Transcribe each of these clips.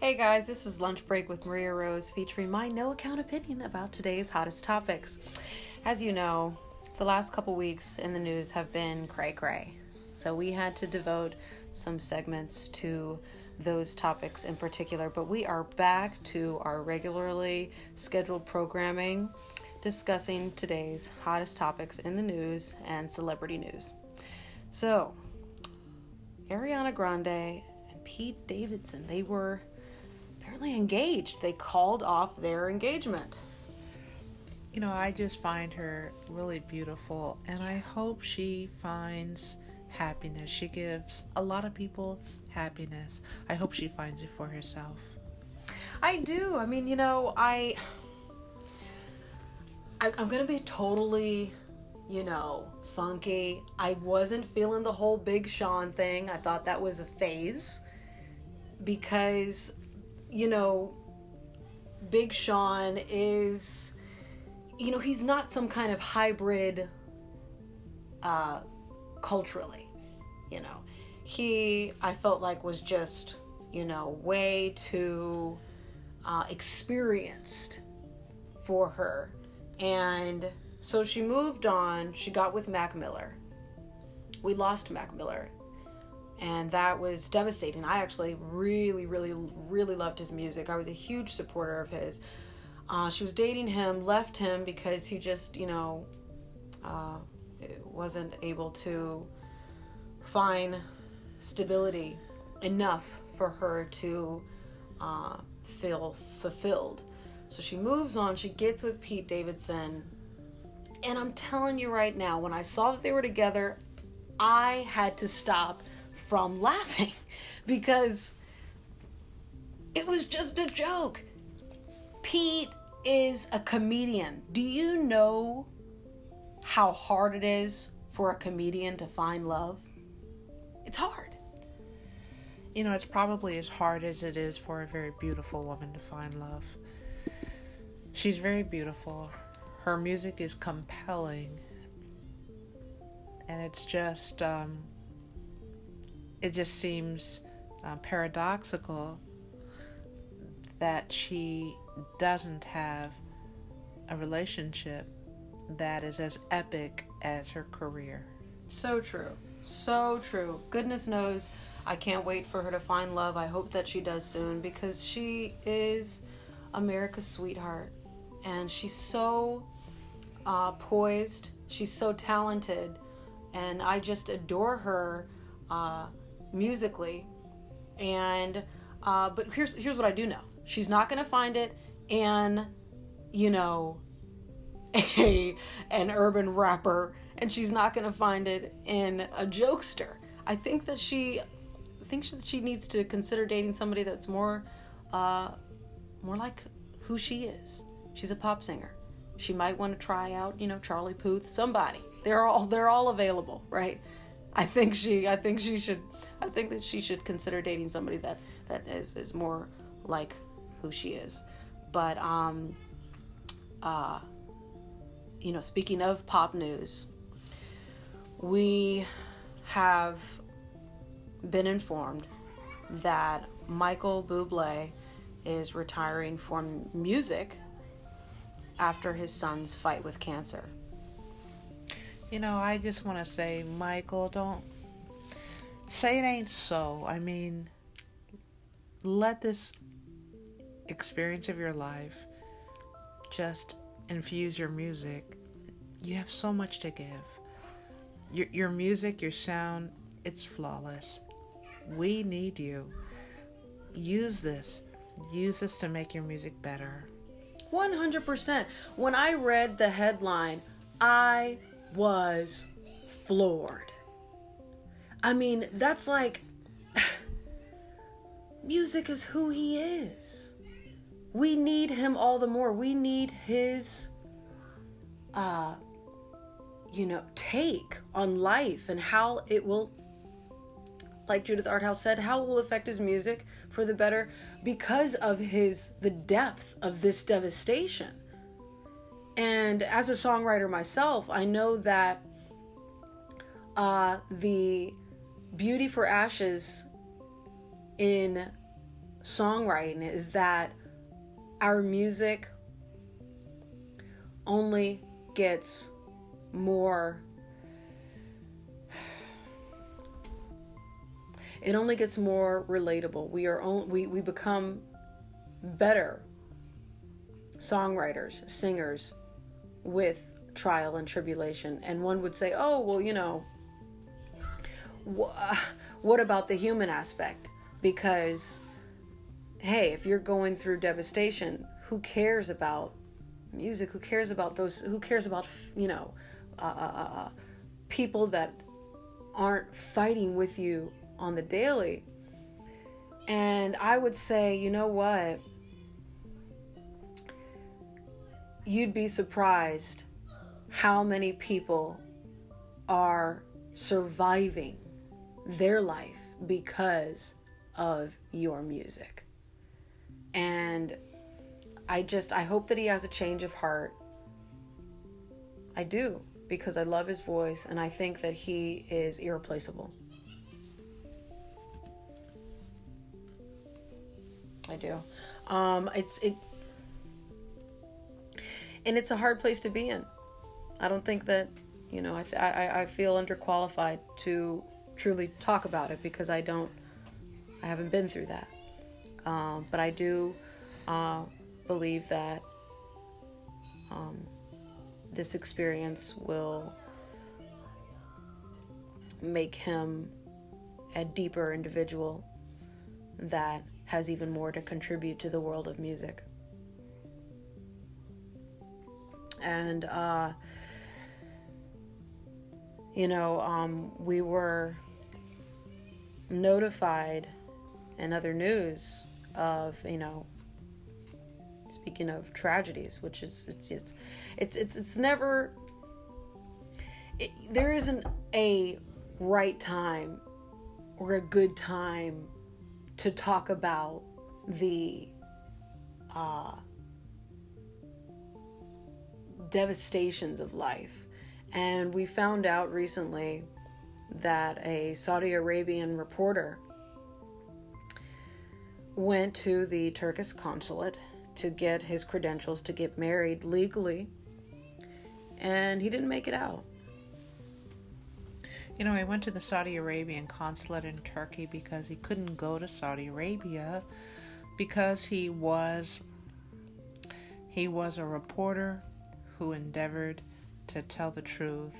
Hey guys, this is Lunch Break with Maria Rose featuring my no account opinion about today's hottest topics. As you know, the last couple weeks in the news have been cray cray. So we had to devote some segments to those topics in particular, but we are back to our regularly scheduled programming discussing today's hottest topics in the news and celebrity news. So, Ariana Grande and Pete Davidson, they were apparently engaged. They called off their engagement. You know, I just find her really beautiful, and I hope she finds happiness. She gives a lot of people happiness. I hope she finds it for herself. I do. I mean, you know, I, I I'm gonna be totally, you know, funky. I wasn't feeling the whole Big Sean thing. I thought that was a phase because, you know, Big Sean is, you know, he's not some kind of hybrid, uh, culturally, you know. He, I felt like, was just, you know, way too uh, experienced for her. And so she moved on. She got with Mac Miller. We lost Mac Miller. And that was devastating. I actually really, really, really loved his music. I was a huge supporter of his. Uh, she was dating him, left him because he just, you know, uh, wasn't able to find stability enough for her to uh, feel fulfilled. So she moves on, she gets with Pete Davidson. And I'm telling you right now, when I saw that they were together, I had to stop from laughing because it was just a joke. Pete is a comedian. Do you know how hard it is for a comedian to find love? It's hard. You know, it's probably as hard as it is for a very beautiful woman to find love. She's very beautiful. Her music is compelling. And it's just, um, it just seems uh, paradoxical that she doesn't have a relationship that is as epic as her career. So true. So true. Goodness knows I can't wait for her to find love. I hope that she does soon because she is America's sweetheart and she's so uh, poised. She's so talented, and I just adore her uh, musically. And uh, but here's here's what I do know: she's not gonna find it in, you know, a an urban rapper, and she's not gonna find it in a jokester. I think that she I think that she needs to consider dating somebody that's more uh, more like who she is. She's a pop singer. She might want to try out, you know, Charlie Puth, somebody. They're all they're all available, right? I think she I think she should I think that she should consider dating somebody that that is is more like who she is. But um uh you know, speaking of pop news, we have been informed that Michael Bublé is retiring from music after his son's fight with cancer. You know, I just want to say, Michael, don't say it ain't so. I mean, let this experience of your life just infuse your music. You have so much to give. Your, your music, your sound, it's flawless. We need you. Use this. Use this to make your music better. 100%. When I read the headline, I was floored. I mean, that's like music is who he is. We need him all the more. We need his uh you know, take on life and how it will like Judith Arthouse said, how it will affect his music for the better because of his the depth of this devastation. And as a songwriter myself, I know that uh, the Beauty for Ashes in songwriting is that our music only gets more it only gets more relatable. We are on, we we become better songwriters singers with trial and tribulation. And one would say oh well you know wh- what about the human aspect? Because hey if you're going through devastation who cares about music? Who cares about those who cares about you know uh, uh, uh, uh, people that aren't fighting with you on the daily? And i would say you know what you'd be surprised how many people are surviving their life because of your music and I just I hope that he has a change of heart. I do because I love his voice and I think that he is irreplaceable. I do. Um, it's it, and it's a hard place to be in. I don't think that you know. I I, I feel underqualified to truly talk about it because I don't. I haven't been through that. Um, but I do. Uh, believe that um, this experience will make him a deeper individual that has even more to contribute to the world of music. And, uh, you know, um, we were notified in other news of, you know, speaking of tragedies, which is it's just it's it's it's never it, there isn't a right time or a good time to talk about the uh, devastations of life. And we found out recently that a Saudi Arabian reporter went to the Turkish consulate to get his credentials to get married legally, and he didn't make it out. You know, I went to the Saudi Arabian consulate in Turkey because he couldn't go to Saudi Arabia because he was he was a reporter who endeavored to tell the truth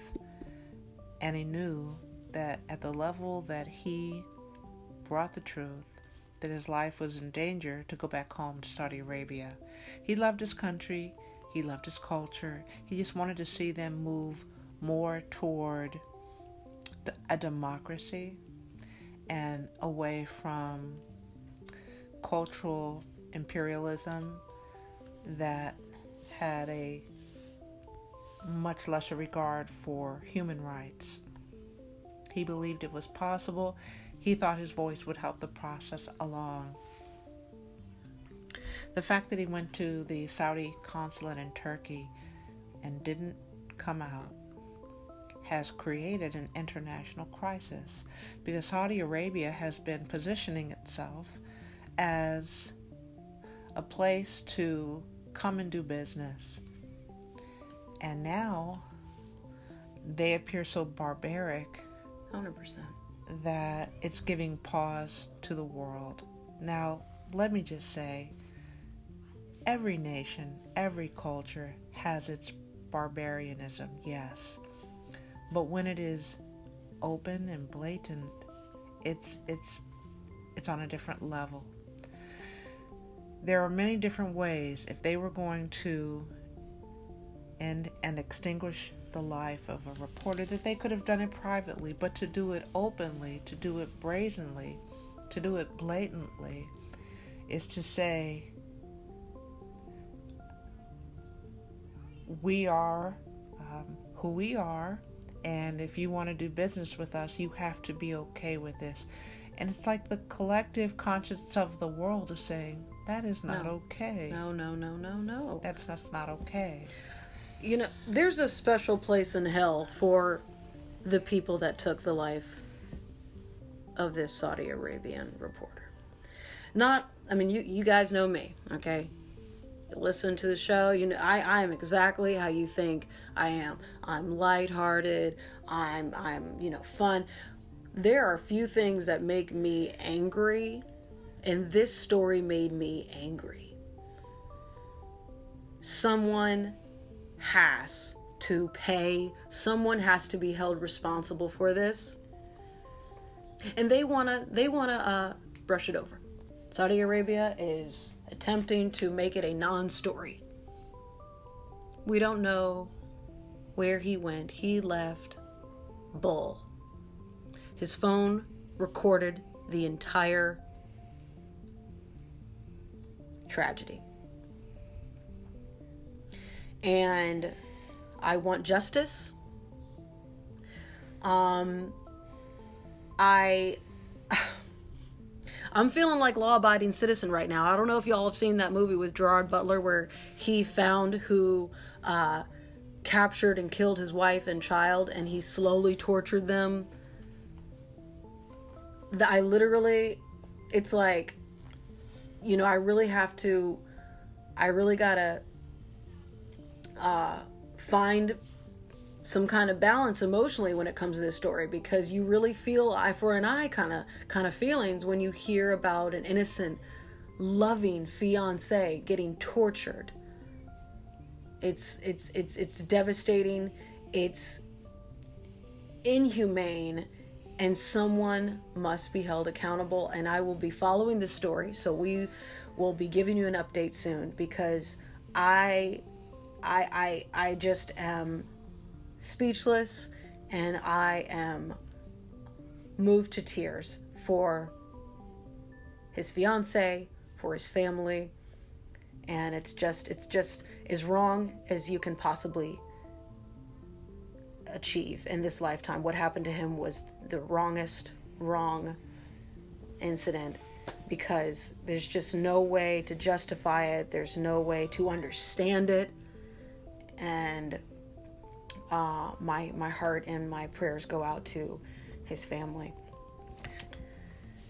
and he knew that at the level that he brought the truth that his life was in danger to go back home to Saudi Arabia. He loved his country, he loved his culture, he just wanted to see them move more toward a democracy and away from cultural imperialism that had a much lesser regard for human rights. He believed it was possible he thought his voice would help the process along. The fact that he went to the Saudi consulate in Turkey and didn't come out has created an international crisis because Saudi Arabia has been positioning itself as a place to come and do business. And now they appear so barbaric. 100% that it's giving pause to the world. Now, let me just say every nation, every culture has its barbarianism, yes. But when it is open and blatant, it's it's it's on a different level. There are many different ways if they were going to end and extinguish the life of a reporter that they could have done it privately, but to do it openly, to do it brazenly, to do it blatantly, is to say, we are um, who we are, and if you want to do business with us, you have to be okay with this. And it's like the collective conscience of the world is saying, that is not no. okay. No, no, no, no, no. That's, that's not okay you know, there's a special place in hell for the people that took the life of this Saudi Arabian reporter. not I mean you you guys know me, okay? listen to the show, you know I, I am exactly how you think I am. I'm lighthearted, I'm I'm, you know, fun. There are a few things that make me angry, and this story made me angry. Someone has to pay, someone has to be held responsible for this. And they wanna they wanna uh brush it over. Saudi Arabia is attempting to make it a non story. We don't know where he went. He left Bull. His phone recorded the entire tragedy. And I want justice. Um, I I'm feeling like law abiding citizen right now. I don't know if y'all have seen that movie with Gerard Butler where he found who uh, captured and killed his wife and child and he slowly tortured them. The, I literally, it's like, you know, I really have to, I really gotta uh, find some kind of balance emotionally when it comes to this story because you really feel eye for an eye kind of kind of feelings when you hear about an innocent loving fiance getting tortured. It's it's it's it's devastating it's inhumane and someone must be held accountable and I will be following this story so we will be giving you an update soon because I I I I just am speechless and I am moved to tears for his fiance, for his family, and it's just it's just as wrong as you can possibly achieve in this lifetime. What happened to him was the wrongest wrong incident because there's just no way to justify it. There's no way to understand it. And uh, my my heart and my prayers go out to his family.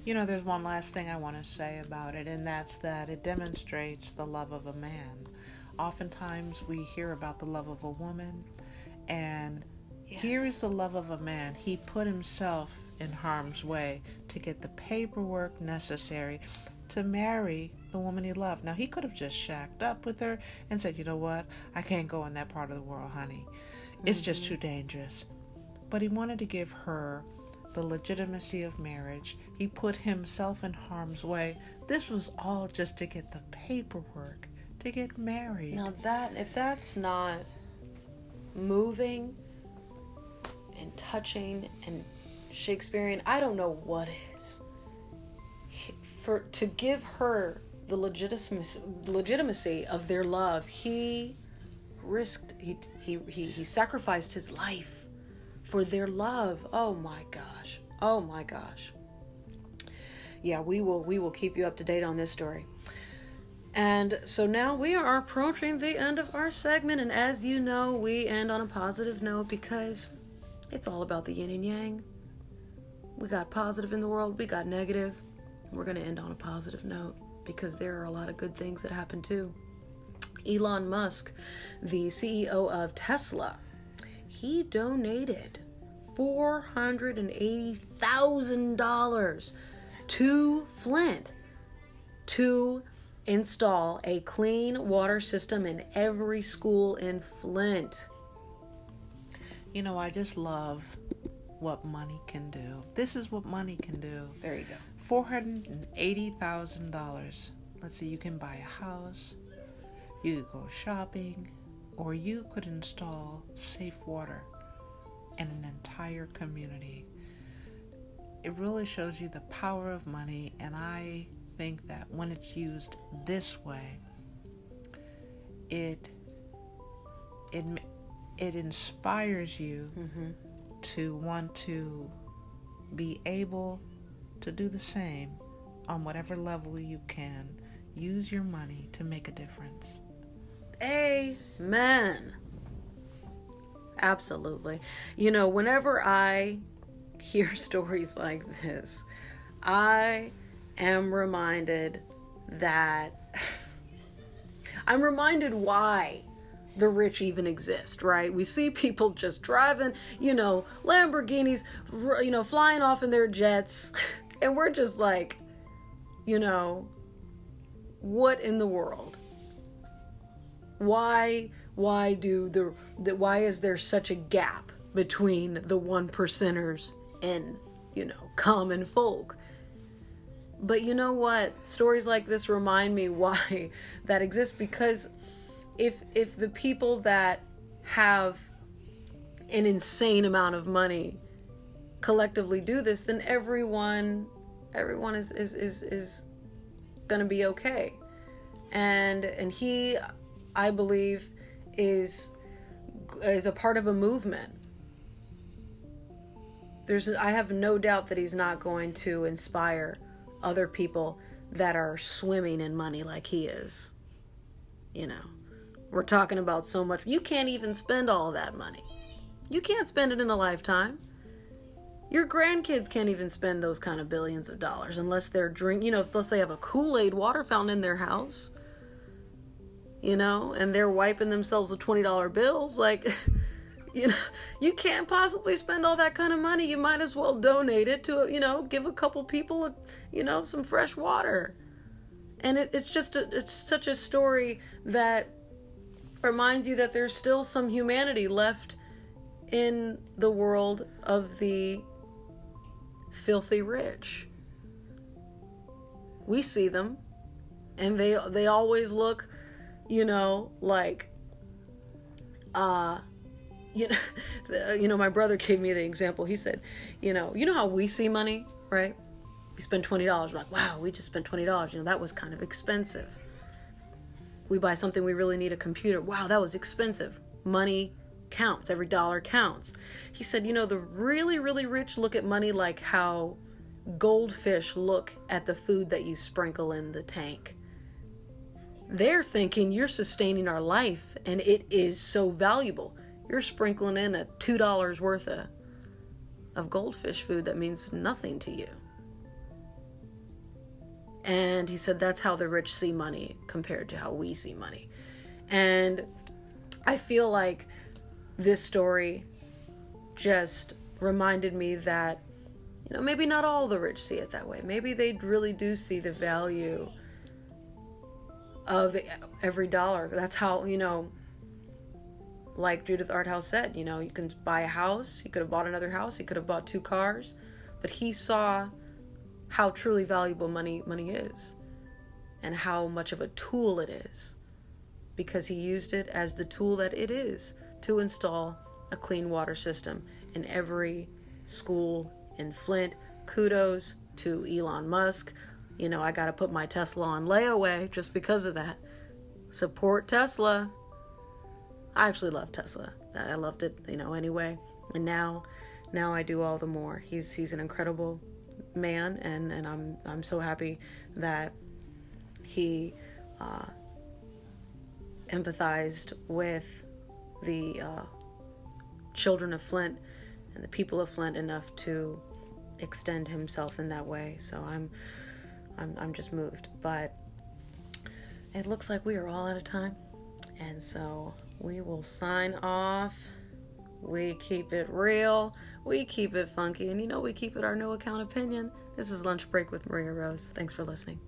You know, there's one last thing I want to say about it, and that's that it demonstrates the love of a man. Oftentimes, we hear about the love of a woman, and yes. here is the love of a man. He put himself in harm's way to get the paperwork necessary to marry the woman he loved. Now, he could have just shacked up with her and said, You know what? I can't go in that part of the world, honey. It's just too mm-hmm. dangerous. But he wanted to give her the legitimacy of marriage. He put himself in harm's way. This was all just to get the paperwork to get married. Now that if that's not moving and touching and Shakespearean, I don't know what is. For to give her the legitimacy legitimacy of their love, he risked he he he, he sacrificed his life for their love. Oh my gosh. Oh my gosh. Yeah, we will we will keep you up to date on this story. And so now we are approaching the end of our segment and as you know, we end on a positive note because it's all about the yin and yang. We got positive in the world, we got negative. We're going to end on a positive note because there are a lot of good things that happen too. Elon Musk, the CEO of Tesla, he donated $480,000 to Flint to install a clean water system in every school in Flint. You know, I just love what money can do. This is what money can do. There you go. $480,000. Let's say you can buy a house, you could go shopping, or you could install safe water in an entire community. It really shows you the power of money, and I think that when it's used this way, it it it inspires you mm-hmm. to want to be able to do the same on whatever level you can. Use your money to make a difference. Amen. Absolutely. You know, whenever I hear stories like this, I am reminded that I'm reminded why the rich even exist, right? We see people just driving, you know, Lamborghinis, you know, flying off in their jets, and we're just like, you know, what in the world? Why why do the, the why is there such a gap between the one percenters and, you know, common folk? But you know what? Stories like this remind me why that exists because if if the people that have an insane amount of money collectively do this, then everyone everyone is is is, is going to be okay. And and he I believe is is a part of a movement. There's I have no doubt that he's not going to inspire other people that are swimming in money like he is. You know. We're talking about so much. You can't even spend all that money. You can't spend it in a lifetime. Your grandkids can't even spend those kind of billions of dollars unless they're drink, you know, unless they have a Kool-Aid water fountain in their house. You know, and they're wiping themselves with $20 bills like you know, you can't possibly spend all that kind of money. You might as well donate it to, you know, give a couple people, you know, some fresh water. And it, it's just, a, it's such a story that reminds you that there's still some humanity left in the world of the filthy rich. We see them and they they always look, you know, like uh you know, you know my brother gave me the example. He said, you know, you know how we see money, right? We spend $20. We're like, wow, we just spent $20. You know, that was kind of expensive we buy something we really need a computer. Wow, that was expensive. Money counts, every dollar counts. He said, you know, the really, really rich look at money like how goldfish look at the food that you sprinkle in the tank. They're thinking you're sustaining our life and it is so valuable. You're sprinkling in a $2 worth of, of goldfish food that means nothing to you. And he said that's how the rich see money compared to how we see money. And I feel like this story just reminded me that, you know, maybe not all the rich see it that way. Maybe they really do see the value of every dollar. That's how, you know, like Judith Arthouse said, you know, you can buy a house. He could have bought another house. He could have bought two cars. But he saw how truly valuable money money is and how much of a tool it is because he used it as the tool that it is to install a clean water system in every school in Flint. Kudos to Elon Musk. You know, I got to put my Tesla on layaway just because of that. Support Tesla. I actually love Tesla. I loved it, you know, anyway. And now now I do all the more. He's he's an incredible man, and and I'm I'm so happy that he uh, empathized with the uh, children of Flint and the people of Flint enough to extend himself in that way. So I'm I'm I'm just moved, but it looks like we are all out of time, and so we will sign off. We keep it real. We keep it funky. And you know, we keep it our no account opinion. This is Lunch Break with Maria Rose. Thanks for listening.